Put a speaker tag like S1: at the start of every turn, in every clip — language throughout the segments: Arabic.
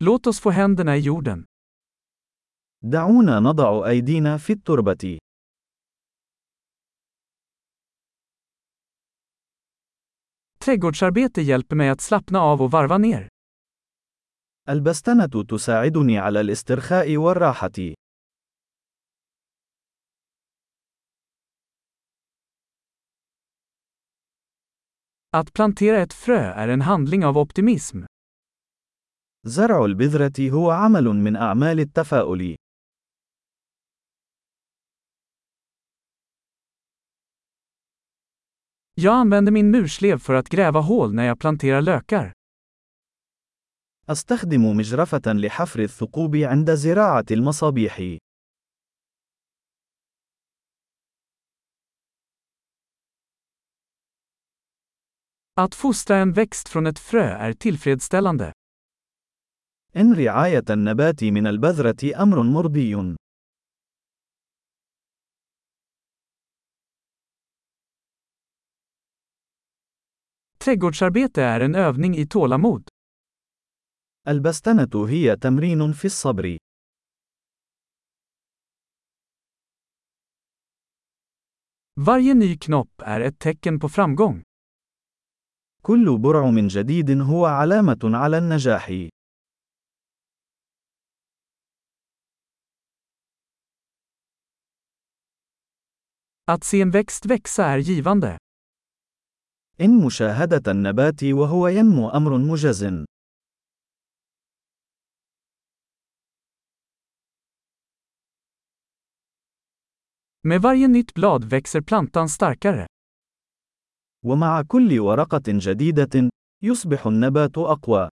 S1: Låt oss få händerna i jorden.
S2: دعونا نضع أيدينا في التربة.
S1: Trädgårdsarbete hjälper mig att slappna av och varva ner.
S2: البستنة تساعدني على الاسترخاء والراحة.
S1: Att plantera ett frö är en handling av optimism.
S2: زرع البذرة هو عمل من أعمال التفاؤل.
S1: Jag använder min murslev för att gräva hål när jag planterar lökar.
S2: أستخدم مجرفة لحفر الثقوب عند زراعة المصابيح.
S1: Att fostra en växt från ett frö är tillfredsställande.
S2: إن رعاية النبات من البذرة أمر مرضي.
S1: Trädgårdsarbete är en övning i tålamod.
S2: البستنة هي تمرين في الصبر.
S1: Varje ny knopp är ett tecken på framgång.
S2: كل برعم جديد هو علامة على النجاح.
S1: Att se en växt växa är givande.
S2: إن مشاهدة النبات وهو ينمو أمر مجز.
S1: Med varje nytt blad växer plantan starkare.
S2: ومع كل ورقة جديدة، يصبح النبات أقوى.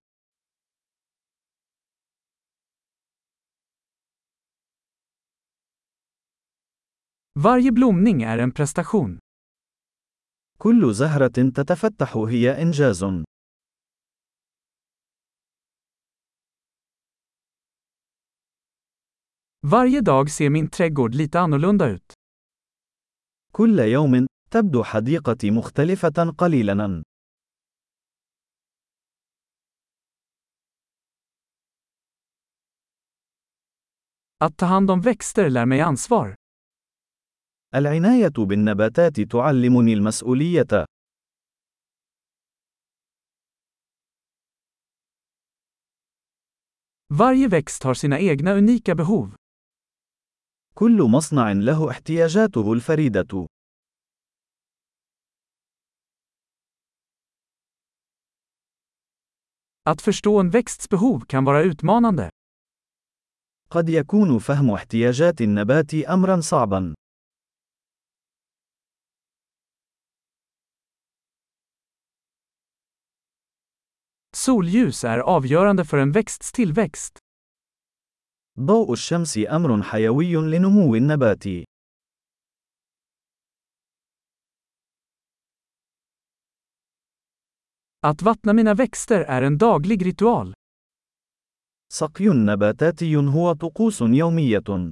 S1: Varje blomning är en prestation.
S2: كل زهرة تتفتح هي إنجاز.
S1: Varje dag ser min trädgård lite annorlunda ut.
S2: كل يوم تبدو حديقتي مختلفة قليلاً.
S1: Att ta hand om växter lär mig ansvar.
S2: العناية بالنباتات تعلمني المسؤولية.
S1: Varje växt har sina egna unika behov.
S2: كل مصنع له احتياجاته الفريدة.
S1: Att förstå en växts behov kan vara utmanande.
S2: قد يكون فهم احتياجات النبات أمرا صعبا.
S1: Solljus är avgörande för en växts tillväxt.
S2: ضوء الشمس أمر حيوي لنمو النبات.
S1: Att vattna mina växter är en daglig ritual.
S2: سقي نباتاتي هو طقوس يومية.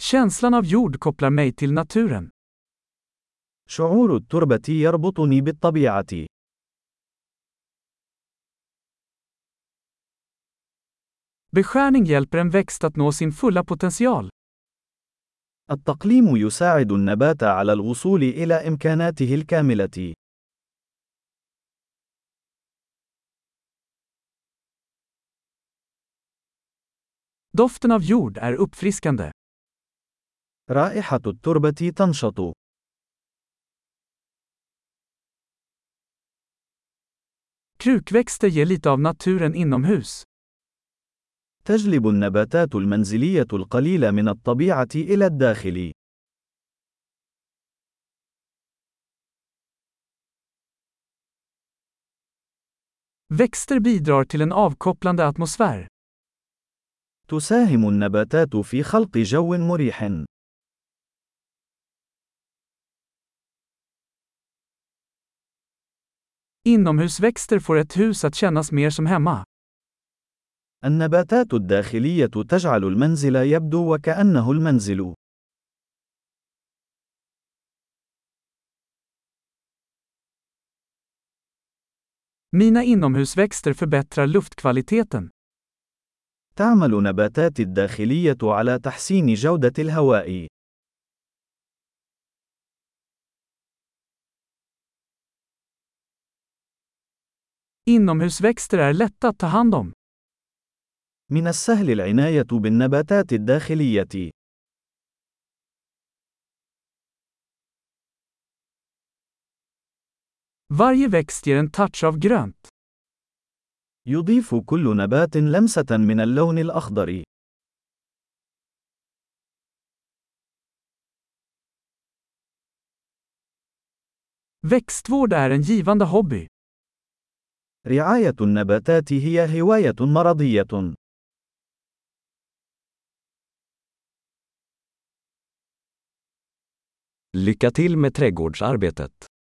S1: Känslan av jord kopplar mig till naturen.
S2: شعور التربة يربطني بالطبيعة.
S1: Beskärning hjälper en växt att nå sin fulla potential.
S2: التقليم يساعد النبات على الوصول إلى إمكاناته الكاملة.
S1: Doften av jord är uppfriskande.
S2: رائحة التربة تنشط.
S1: Krukväxter ger lite av naturen inomhus.
S2: تجلب النباتات المنزلية القليل من الطبيعة إلى الداخل.
S1: Växter bidrar till en avkopplande atmosfär.
S2: تساهم النباتات في خلق جو مريح.
S1: Inomhusväxter får ett hus att kännas mer som hemma.
S2: النباتات الداخلية تجعل المنزل يبدو وكأنه المنزل.
S1: Mina inomhusväxter förbättrar luftkvaliteten.
S2: تعمل نباتاتي الداخلية على تحسين جودة الهواء.
S1: Inomhusväxter är lätta att ta hand om.
S2: من السهل العناية بالنباتات الداخلية.
S1: Varje växt ger en touch av grönt.
S2: يضيف كل نبات لمسة من اللون الأخضر.
S1: Växtvård är en givande hobby.
S2: رعاية النباتات هي هواية مرضية.
S3: Lycka till med trädgårdsarbetet!